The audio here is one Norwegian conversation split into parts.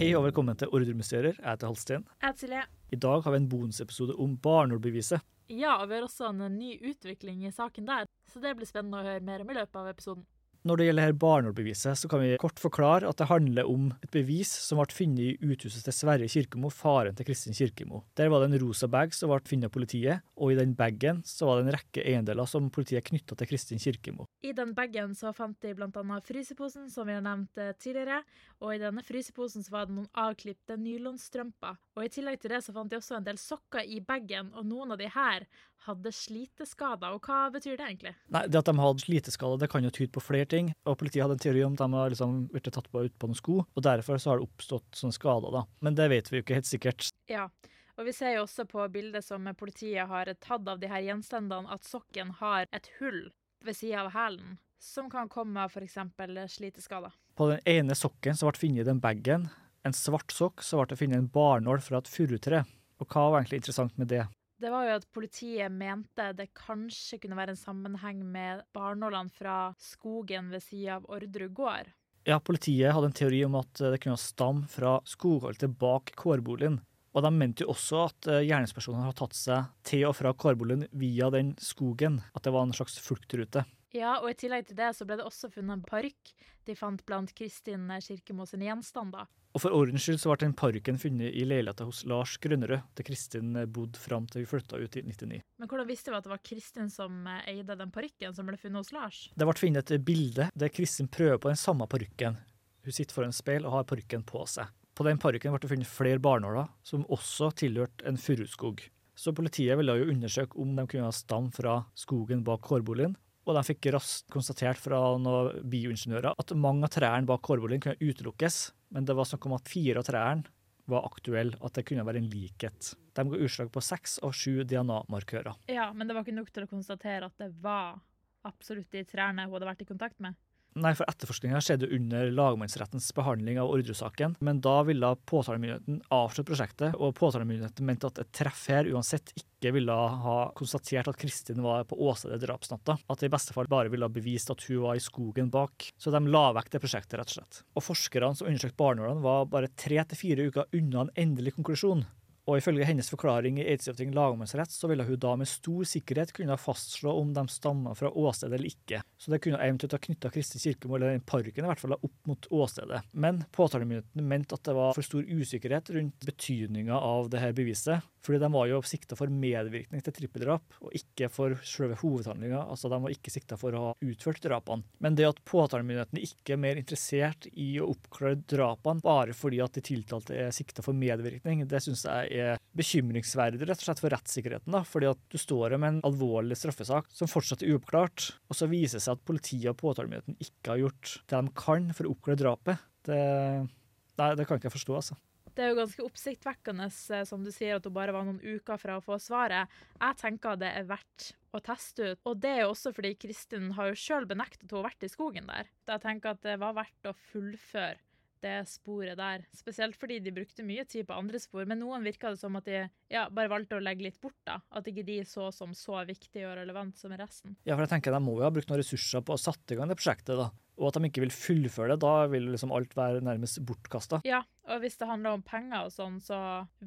Hei og velkommen til Ordremysterier. Jeg heter Halstein. Jeg heter Silje. I dag har vi en bonusepisode om barneordbeviset. Ja, og vi har også en ny utvikling i saken der, så det blir spennende å høre mer om i løpet av episoden. Når det gjelder her barneordbeviset, så kan vi kort forklare at det handler om et bevis som ble funnet i uthuset til Sverre Kirkemo, faren til Kristin Kirkemo. Der var det en rosa bag som ble funnet av politiet, og i den bagen så var det en rekke eiendeler som politiet knytta til Kristin Kirkemo. I den bagen så fant de bl.a. fryseposen, som vi har nevnt eh, tidligere, og i denne fryseposen så var det noen avklipte nylonstrømper. Og i tillegg til det så fant de også en del sokker i bagen, og noen av de her hadde sliteskader. Og hva betyr det egentlig? Nei, Det at de hadde sliteskader, det kan jo tyde på flere ting. og Politiet hadde en teori om at de har liksom blitt tatt på ut på noen sko, og derfor så har det oppstått sånne skader. da. Men det vet vi jo ikke helt sikkert. Ja, og vi ser jo også på bildet som politiet har tatt av de her gjenstandene, at sokken har et hull ved sida av hælen, som kan komme av f.eks. sliteskader. På den ene sokken som ble funnet i den bagen, en svart sokk, så ble det funnet en barnål fra et furutre. Og hva var egentlig interessant med det? Det var jo at politiet mente det kanskje kunne være en sammenheng med barnålene fra skogen ved sida av Orderud gård. Ja, Politiet hadde en teori om at det kunne stamme fra skogholtet bak kårboligen. Og de mente jo også at gjerningspersonene gjerningspersonen har tatt seg til og fra kårboligen via den skogen. At det var en slags fluktrute. Ja, og i tillegg til det så ble det også funnet en park de fant blant Kristin Kirkemo sine gjenstander. Og for ordens skyld så ble den parken funnet i leiligheta hos Lars Grønnerød, der Kristin bodde fram til vi flytta ut i 99. Men hvordan visste vi at det var Kristin som eh, eide den parykken som ble funnet hos Lars? Det ble funnet et bilde der Kristin prøver på den samme parykken. Hun sitter foran speil og har parykken på seg. På den parykken ble det funnet flere barnåler, som også tilhørte en furuskog. Så politiet ville jo undersøke om de kunne ha stam fra skogen bak kårboligen, og de fikk raskt konstatert fra noen bioingeniører at mange av trærne bak kårboligen kunne utelukkes, men det var snakk om at fire av trærne var aktuelle, at det kunne være en likhet. De ga utslag på seks av sju DNA-markører. Ja, men det var ikke nok til å konstatere at det var absolutt de trærne hun hadde vært i kontakt med? Nei, for etterforskninga skjedde under lagmannsrettens behandling av Orderud-saken, men da ville påtalemyndigheten avslutte prosjektet, og påtalemyndigheten mente at et treff her uansett ikke ville ha konstatert at Kristin var på åstedet drapsnatta, at det i beste fall bare ville ha bevist at hun var i skogen bak. Så de la vekk det prosjektet, rett og slett. Og forskerne som undersøkte barnålene, var bare tre til fire uker unna en endelig konklusjon. Og ifølge hennes forklaring i Eidsivating lagmannsrett, så ville hun da med stor sikkerhet kunne fastslå om de stammer fra åstedet eller ikke. Så det kunne eventuelt ha knytta Kristi kirkemål, eller den parken i hvert fall opp mot åstedet. Men påtalemyndigheten mente at det var for stor usikkerhet rundt betydninga av det her beviset. Fordi de var jo sikta for medvirkning til trippeldrap, og ikke for selve hovedhandlinga. Altså de var ikke sikta for å ha utført drapene. Men det at påtalemyndigheten ikke er mer interessert i å oppklare drapene bare fordi at de tiltalte er sikta for medvirkning, det syns jeg er bekymringsverdig rett og slett for rettssikkerheten. da, fordi at du står med en alvorlig straffesak som fortsatt er uoppklart, og så viser det seg at politiet og påtalemyndigheten ikke har gjort det de kan for å oppklare drapet. Det, nei, det kan ikke jeg forstå, altså. Det er jo ganske oppsiktsvekkende, eh, som du sier, at hun bare var noen uker fra å få svaret. Jeg tenker det er verdt å teste ut. Og det er jo også fordi Kristin har jo sjøl benektet at hun har vært i skogen der. Jeg tenker at det var verdt å fullføre det sporet der. Spesielt fordi de brukte mye tid på andre spor, men noen virka det som at de ja, bare valgte å legge litt bort. da. At ikke de så som så viktig og relevant som resten. Ja, for jeg tenker De må jo ha brukt noen ressurser på å sette i gang det prosjektet. da. Og at de ikke vil fullføre det, da vil liksom alt være nærmest bortkasta. Ja, og hvis det handler om penger og sånn, så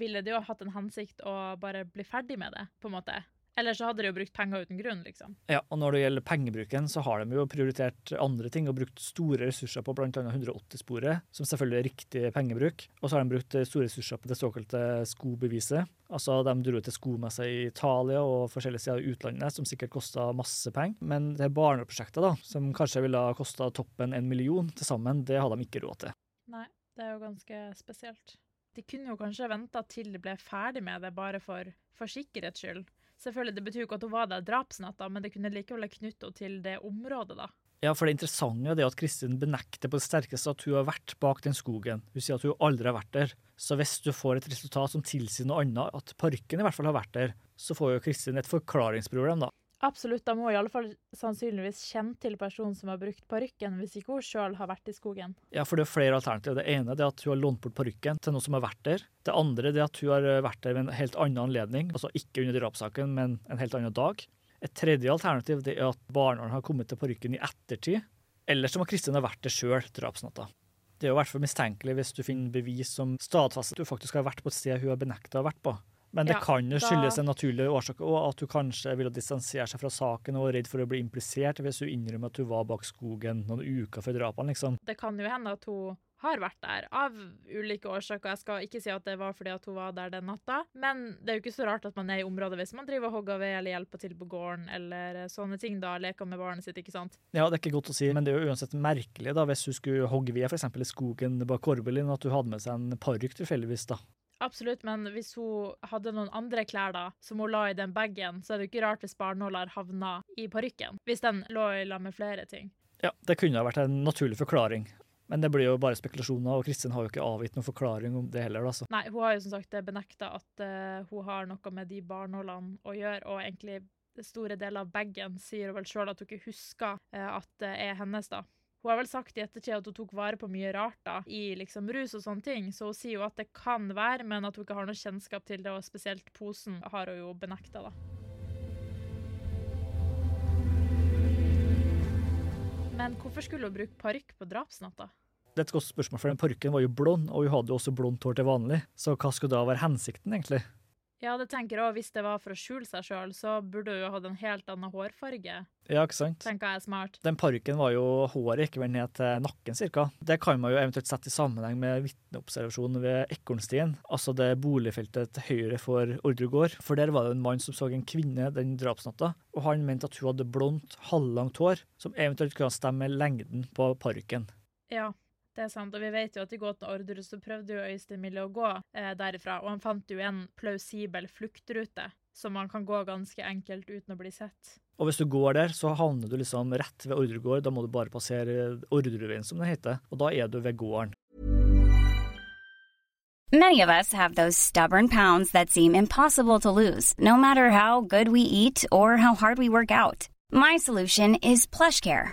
ville det jo hatt en hensikt å bare bli ferdig med det, på en måte. Eller så hadde de jo brukt penger uten grunn, liksom. Ja, og når det gjelder pengebruken, så har de jo prioritert andre ting og brukt store ressurser på bl.a. 180-sporet, som selvfølgelig er riktig pengebruk. Og så har de brukt store ressurser på det såkalte skobeviset. Altså, de dro til skomessa i Italia og forskjellige steder i utlandet, som sikkert kosta masse penger. Men det barneprosjektet, da, som kanskje ville ha kosta toppen en million til sammen, det hadde de ikke råd til. Nei, det er jo ganske spesielt. De kunne jo kanskje venta til de ble ferdig med det, bare for, for sikkerhets skyld. Selvfølgelig, Det betyr jo ikke at hun var der drapsnatta, men det kunne likevel knytte henne til det området. da. Ja, for det interessante er det at Kristin benekter på det sterkeste at hun har vært bak den skogen. Hun sier at hun aldri har vært der. Så hvis du får et resultat som tilsier noe annet, at parken i hvert fall har vært der, så får jo Kristin et forklaringsproblem, da. Absolutt, da må i alle fall sannsynligvis kjenne til personen som har brukt parykken, hvis ikke hun sjøl har vært i skogen. Ja, for det er flere alternativer. Det ene er at hun har lånt bort parykken til noen som har vært der. Det andre er at hun har vært der ved en helt annen anledning, altså ikke under drapssaken, men en helt annen dag. Et tredje alternativ er at barnevernet har kommet til parykken i ettertid. Eller så må Kristin ha vært der sjøl drapsnatta. Det er jo i hvert fall mistenkelig hvis du finner bevis som stadfester at hun faktisk har vært på et sted hun har benekta å ha vært på. Men det Ja, kan jo skyldes en naturlig årsak, og at hun kanskje ville distansere seg fra saken og var redd for å bli implisert hvis hun innrømmer at hun var bak skogen noen uker før drapene, liksom. Det kan jo hende at hun har vært der, av ulike årsaker. Jeg skal ikke si at det var fordi at hun var der den natta, men det er jo ikke så rart at man er i området hvis man driver og hogger ved eller hjelper til på gården eller sånne ting, da. Leker med barnet sitt, ikke sant. Ja, det er ikke godt å si, men det er jo uansett merkelig da, hvis hun skulle hogge ved f.eks. i skogen bak Korbelin, at hun hadde med seg en parykk tilfeldigvis, da. Absolutt, men hvis hun hadde noen andre klær da, som hun la i den bagen, så er det jo ikke rart hvis barnåler havna i parykken. Hvis den lå i lag med flere ting. Ja, det kunne ha vært en naturlig forklaring. Men det blir jo bare spekulasjoner, og Kristin har jo ikke avgitt noen forklaring om det heller. altså. Nei, hun har jo som sagt benekta at uh, hun har noe med de barnålene å gjøre, og egentlig store deler av bagen sier hun vel sjøl at hun ikke husker uh, at det er hennes, da. Hun har vel sagt i ettertid at hun tok vare på mye rart da, i liksom rus og sånne ting, så hun sier jo at det kan være, men at hun ikke har noe kjennskap til det, og spesielt posen har hun jo benekta, da. Men hvorfor skulle hun bruke parykk på drapsnatta? Det er et godt spørsmål, for den parykken var jo blond, og hun hadde jo også blondt hår til vanlig. Så hva skulle da være hensikten, egentlig? Ja, det tenker jeg også. Hvis det var for å skjule seg sjøl, så burde hun jo hatt en helt annen hårfarge. Ja, ikke sant? Tenker jeg smart. Den parykken var jo håret ikke vel ned til nakken cirka. Det kan man jo eventuelt sette i sammenheng med vitneobservasjonen ved Ekornstien, altså det boligfeltet til høyre for Ordre gård. For der var det en mann som så en kvinne den drapsnatta, og han mente at hun hadde blondt, halvlangt hår, som eventuelt kunne stemme med lengden på parykken. Ja, det er sant. Og vi vet jo at i gåten Orderud så prøvde jo Øystein Mille å gå eh, derifra, og han fant jo en plausibel fluktrute som man kan gå ganske enkelt uten å bli sett. Og hvis du går der, så havner du liksom rett ved Ordre gård. Da må du bare passere Ordreveien, som det heter, og da er du ved gården. Many of us have those stubborn pounds that seem impossible to lose, no matter how good we eat or how hard we work out. My solution is PlushCare.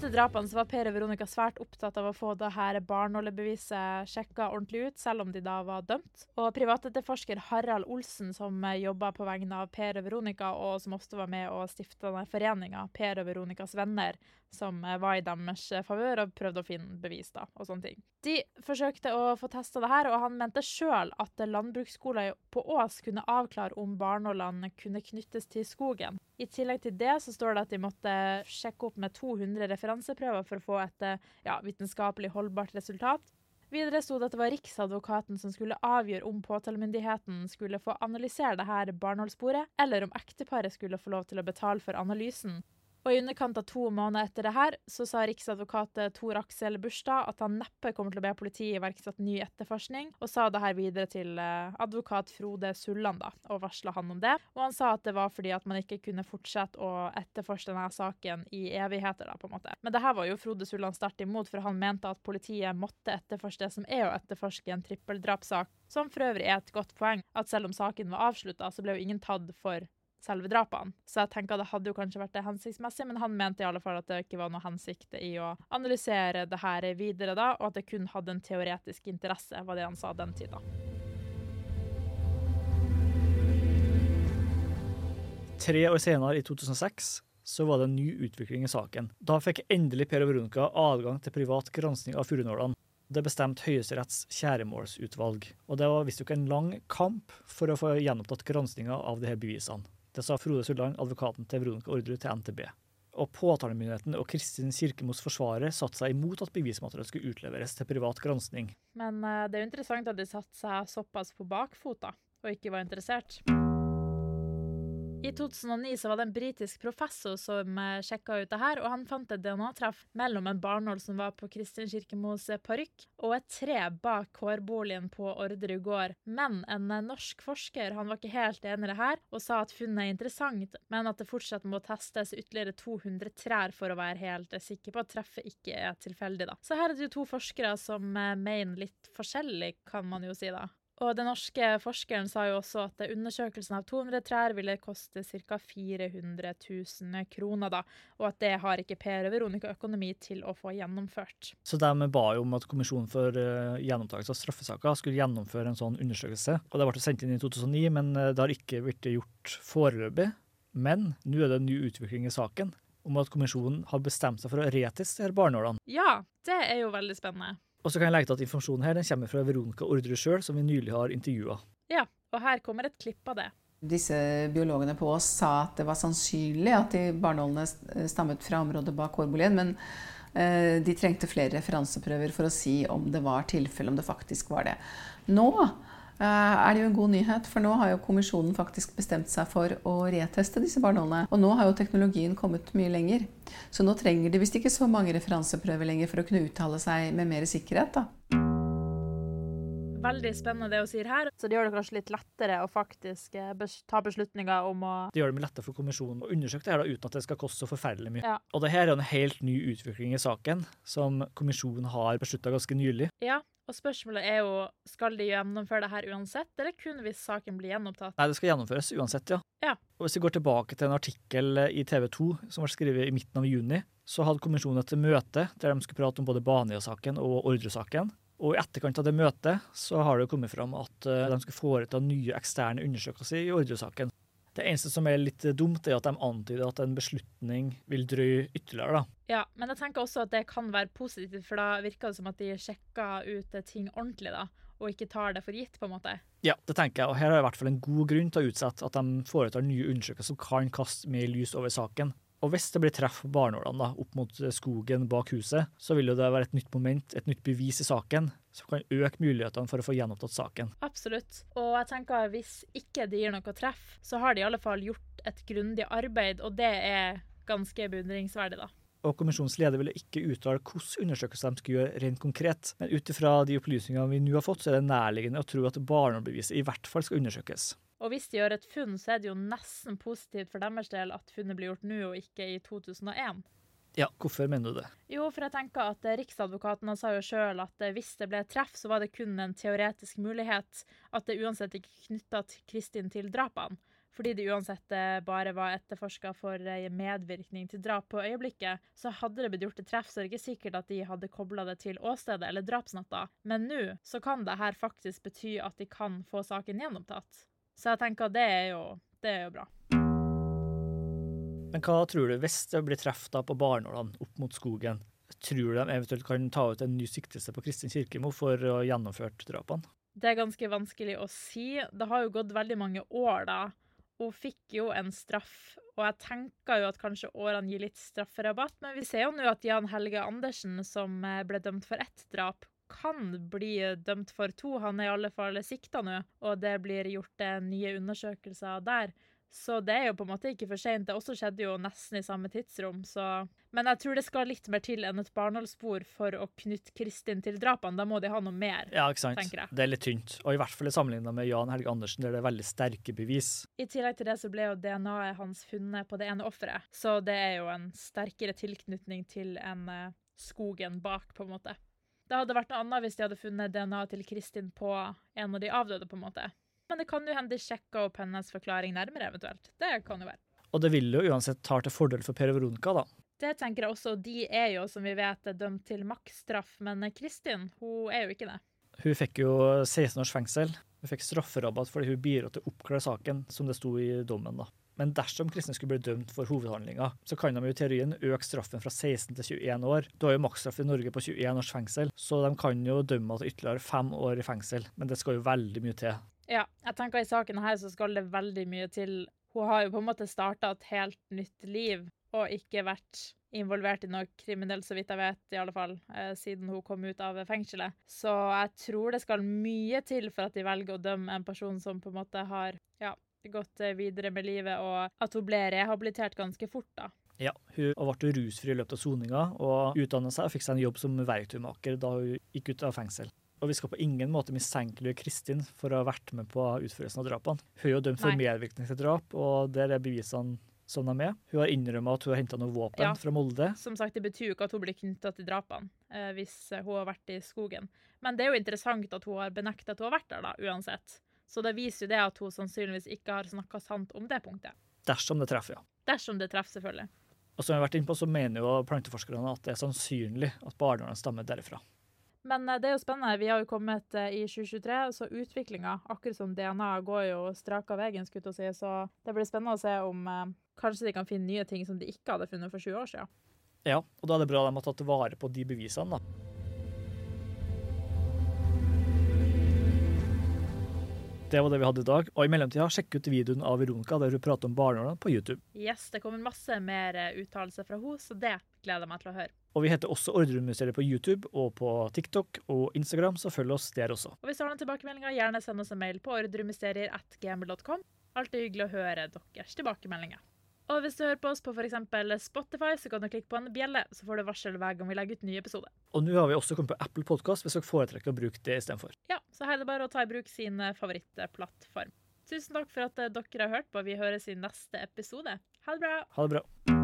Etter drapene var Per og Veronica svært opptatt av å få det her barnålebeviset sjekka ordentlig ut, selv om de da var dømt. Og privatetterforsker Harald Olsen, som jobba på vegne av Per og Veronica, og som ofte var med og stifta foreninga, Per og Veronicas venner, som var i deres favør og prøvde å finne bevis da, og sånne ting. De forsøkte å få testa det her, og han mente sjøl at landbruksskolen på Ås kunne avklare om barnålene kunne knyttes til skogen. I tillegg til det så står det at de måtte sjekke opp med 200 referanseprøver for å få et ja, vitenskapelig holdbart resultat. Videre sto det at det var Riksadvokaten som skulle avgjøre om påtalemyndigheten skulle få analysere det her barneholdssporet, eller om ekteparet skulle få lov til å betale for analysen. Og I underkant av to måneder etter det her, så sa riksadvokat Tor Aksel Burstad at han neppe kommer til å be politiet iverksette ny etterforskning, og sa det her videre til eh, advokat Frode Sulland da, og varsla han om det. Og han sa at det var fordi at man ikke kunne fortsette å etterforske denne saken i evigheter. da, på en måte. Men det her var jo Frode Sulland sterkt imot, for han mente at politiet måtte etterforske det som er å etterforske en trippeldrapssak, som for øvrig er et godt poeng. At selv om saken var avslutta, så ble jo ingen tatt for selve drapene. Så jeg tenker det hadde jo kanskje vært det hensiktsmessig, men han mente i alle fall at det ikke var noe hensikt i å analysere det her videre da, og at det kun hadde en teoretisk interesse, var det han sa den tida. Tre år senere, i 2006, så var det en ny utvikling i saken. Da fikk endelig Per og Veronica adgang til privat gransking av furunålene. Det bestemte Høyesteretts kjæremålsutvalg, og det var visstnok en lang kamp for å få gjenopptatt granskinga av disse bevisene. Det sa Frode Sulland, advokaten til Veronica Orderud, til NTB. Og Påtalemyndigheten og Kristin Kirkemos forsvarer satte seg imot at bevismaterialet skulle utleveres til privat gransking. Men uh, det er jo interessant at de satte seg såpass på bakfota og ikke var interessert. I 2009 så var det en britisk professor som eh, sjekka ut det her, og han fant et DNA-treff mellom en barnål som var på Kristin Kirkemos eh, parykk, og et tre bak kårboligen på Orderud gård. Men en uh, norsk forsker han var ikke helt enig i det her, og sa at funnet er interessant, men at det fortsatt må testes ytterligere 200 trær for å være helt sikker på at treffet ikke er tilfeldig. da. Så her er det jo to forskere som mener litt forskjellig, kan man jo si da. Og den norske forskeren sa jo også at undersøkelsen av 200 trær ville koste ca. 400 000 kroner, da, og at det har ikke Per og Veronica økonomi til å få gjennomført. Så de ba jo om at Kommisjonen for gjennomtakelse av straffesaker skulle gjennomføre en sånn undersøkelse. Og Det ble sendt inn i 2009, men eh, det har ikke blitt gjort foreløpig. Men nå er det en ny utvikling i saken om at kommisjonen har bestemt seg for å retestere barnålene. Ja, det er jo veldig spennende. Og så kan jeg legge til at informasjonen her den kommer fra Veronica Ordre sjøl, som vi nylig har intervjua. Ja, og her kommer et klipp av det. Disse biologene på oss sa at det var sannsynlig at de barnålene stammet fra området bak hårbolien, men eh, de trengte flere referanseprøver for å si om det var tilfelle, om det faktisk var det. Nå Eh, er det jo en god nyhet, for nå har jo kommisjonen faktisk bestemt seg for å reteste disse barnålene. Og nå har jo teknologien kommet mye lenger. Så nå trenger de visst ikke så mange referanseprøver lenger for å kunne uttale seg med mer sikkerhet. da. Veldig spennende det hun sier her. Så det gjør det kanskje litt lettere å faktisk eh, ta beslutninger om å Det gjør det lettere for kommisjonen å undersøke det her da, uten at det skal koste så forferdelig mye. Ja. Og det her er en helt ny utvikling i saken, som kommisjonen har beslutta ganske nylig. Ja, og spørsmålet er jo skal de gjennomføre det her uansett, eller kun hvis saken blir gjenopptatt? Nei, det skal gjennomføres uansett, ja. ja. Og Hvis vi går tilbake til en artikkel i TV 2 som ble skrevet i midten av juni, så hadde kommisjonen et møte der de skulle prate om både Baneheia-saken og ordresaken. Og I etterkant av det møtet så har det kommet fram at eh, de skal foreta nye eksterne undersøkelser i ordresaken. Det eneste som er litt dumt, er at de antyder at en beslutning vil drøye ytterligere. da. Ja, men jeg tenker også at det kan være positivt, for da virker det som at de sjekker ut ting ordentlig, da, og ikke tar det for gitt, på en måte. Ja, det tenker jeg, og her er det i hvert fall en god grunn til å utsette at de foretar nye undersøkelser som kan kaste mer lys over saken. Og hvis det blir treff på barnålene opp mot skogen bak huset, så vil jo det være et nytt moment, et nytt bevis i saken, som kan øke mulighetene for å få gjenopptatt saken. Absolutt. Og jeg tenker at hvis ikke det gir noe treff, så har de i alle fall gjort et grundig arbeid, og det er ganske beundringsverdig, da. Og Kommisjonens leder ville ikke uttale hvilke undersøkelser de skulle gjøre rent konkret, men ut ifra de opplysningene vi nå har fått, så er det nærliggende å tro at barnebeviset i hvert fall skal undersøkes. Og hvis de gjør et funn, så er det jo nesten positivt for deres del at funnet blir gjort nå og ikke i 2001. Ja, hvorfor mener du det? Jo, for jeg tenker at Riksadvokaten sa jo sjøl at eh, hvis det ble treff, så var det kun en teoretisk mulighet. At det uansett ikke knytta Kristin til drapene. fordi det uansett eh, bare var etterforska for eh, medvirkning til drap på øyeblikket, så hadde det blitt gjort et treff, så er det ikke sikkert at de hadde kobla det til åstedet eller drapsnatta. Men nå så kan det her faktisk bety at de kan få saken gjenopptatt. Så jeg tenker at det er jo, det er jo bra. Men hva tror du hvis det blir treff på barnålene opp mot skogen? Tror du de eventuelt kan ta ut en ny siktelse på Kristin Kirkemo for å ha gjennomført drapene? Det er ganske vanskelig å si. Det har jo gått veldig mange år, da. Hun fikk jo en straff, og jeg tenker jo at kanskje årene gir litt strafferabatt, men vi ser jo nå at Jan Helge Andersen, som eh, ble dømt for ett drap, kan bli dømt for to. Han er i alle fall sikta nå, og det blir gjort eh, nye undersøkelser der. Så det er jo på en måte ikke for seint. Det også skjedde jo nesten i samme tidsrom, så Men jeg tror det skal litt mer til enn et barnholdsspor for å knytte Kristin til drapene. Da må de ha noe mer, Ja, ikke sant. tenker jeg. Det er litt tynt. Og i hvert fall sammenligna med Jan Helge Andersen, der det er veldig sterke bevis. I tillegg til det så ble jo DNA-et hans funnet på det ene offeret, så det er jo en sterkere tilknytning til en eh, skogen bak, på en måte. Det hadde vært noe annet hvis de hadde funnet DNA-et til Kristin på en av de avdøde, på en måte. Men det kan jo hende de sjekka opp hennes forklaring nærmere, eventuelt. Det kan jo være. Og det vil jo uansett ta til fordel for Per Veronica, da. Det tenker jeg også. De er jo, som vi vet, dømt til maksstraff, men Kristin, hun er jo ikke det. Hun fikk jo 16 års fengsel. Hun fikk strafferabatt fordi hun bidro til å oppklare saken, som det sto i dommen. da. Men dersom kristne skulle bli dømt for hovedhandlinga, så kan de jo i teorien øke straffen fra 16 til 21 år. Du har jo maksstraff i Norge på 21 års fengsel, så de kan jo dømme til ytterligere fem år i fengsel. Men det skal jo veldig mye til. Ja, jeg tenker i saken her så skal det veldig mye til. Hun har jo på en måte starta et helt nytt liv, og ikke vært involvert i noe kriminelt, så vidt jeg vet, i alle fall, eh, siden hun kom ut av fengselet. Så jeg tror det skal mye til for at de velger å dømme en person som på en måte har ja, gått eh, videre med livet, og at hun ble rehabilitert ganske fort, da. Ja, Hun ble rusfri i løpet av soninga og utdannet seg og fikk seg en jobb som verktøymaker da hun gikk ut av fengsel. Og vi skal på ingen måte mistenkeliggjøre Kristin for å ha vært med på utførelsen av drapene. Hun er jo dømt for Nei. medvirkning til drap, og der er bevisene som de er. Hun har innrømmet at hun har henta noe våpen Ja. fra Molde. Som sagt, det betyr jo ikke at hun blir knytta til drapene eh, hvis hun har vært i skogen. Men det er jo interessant at hun har benekta at hun har vært der, da, uansett. Så det viser jo det at hun sannsynligvis ikke har snakka sant om det punktet. Dersom det treffer, ja. Dersom det treffer, selvfølgelig. Og som jeg har vært inne på, så mener jo planteforskerne at det er sannsynlig at barneårene stammer derifra. Men eh, det er jo spennende. Vi har jo kommet eh, i 2023, så utviklinga, akkurat som DNA, går jo strak av veien, skulle jeg si. Så det blir spennende å se om eh, kanskje de kan finne nye ting som de ikke hadde funnet for 20 år siden. Ja, og da er det bra de har tatt vare på de bevisene, da. Det var det vi hadde i dag. Og i mellomtida, sjekk ut videoen av Veronica der hun prater om barneårene på YouTube. Yes, det kommer masse mer eh, uttalelser fra henne, så det gleder jeg meg til å høre. Og vi heter også Ordremuseet på YouTube og på TikTok og Instagram, så følg oss der også. Og hvis du har noen tilbakemeldinger, gjerne send oss en mail på ordremysterier.gmail.com. Alltid hyggelig å høre deres tilbakemeldinger. Og hvis du hører på oss på f.eks. Spotify, så kan du klikke på en bjelle, så får du varsel hver gang vi legger ut ny episode. Og nå har vi også kommet på Apple Podcast, hvis dere foretrekker å bruke det istedenfor. Ja, så her er det bare å ta i bruk sin eh, favorittplattform. Tusen takk for at eh, dere har hørt på. Vi høres i neste episode. Ha det bra! Ha det bra.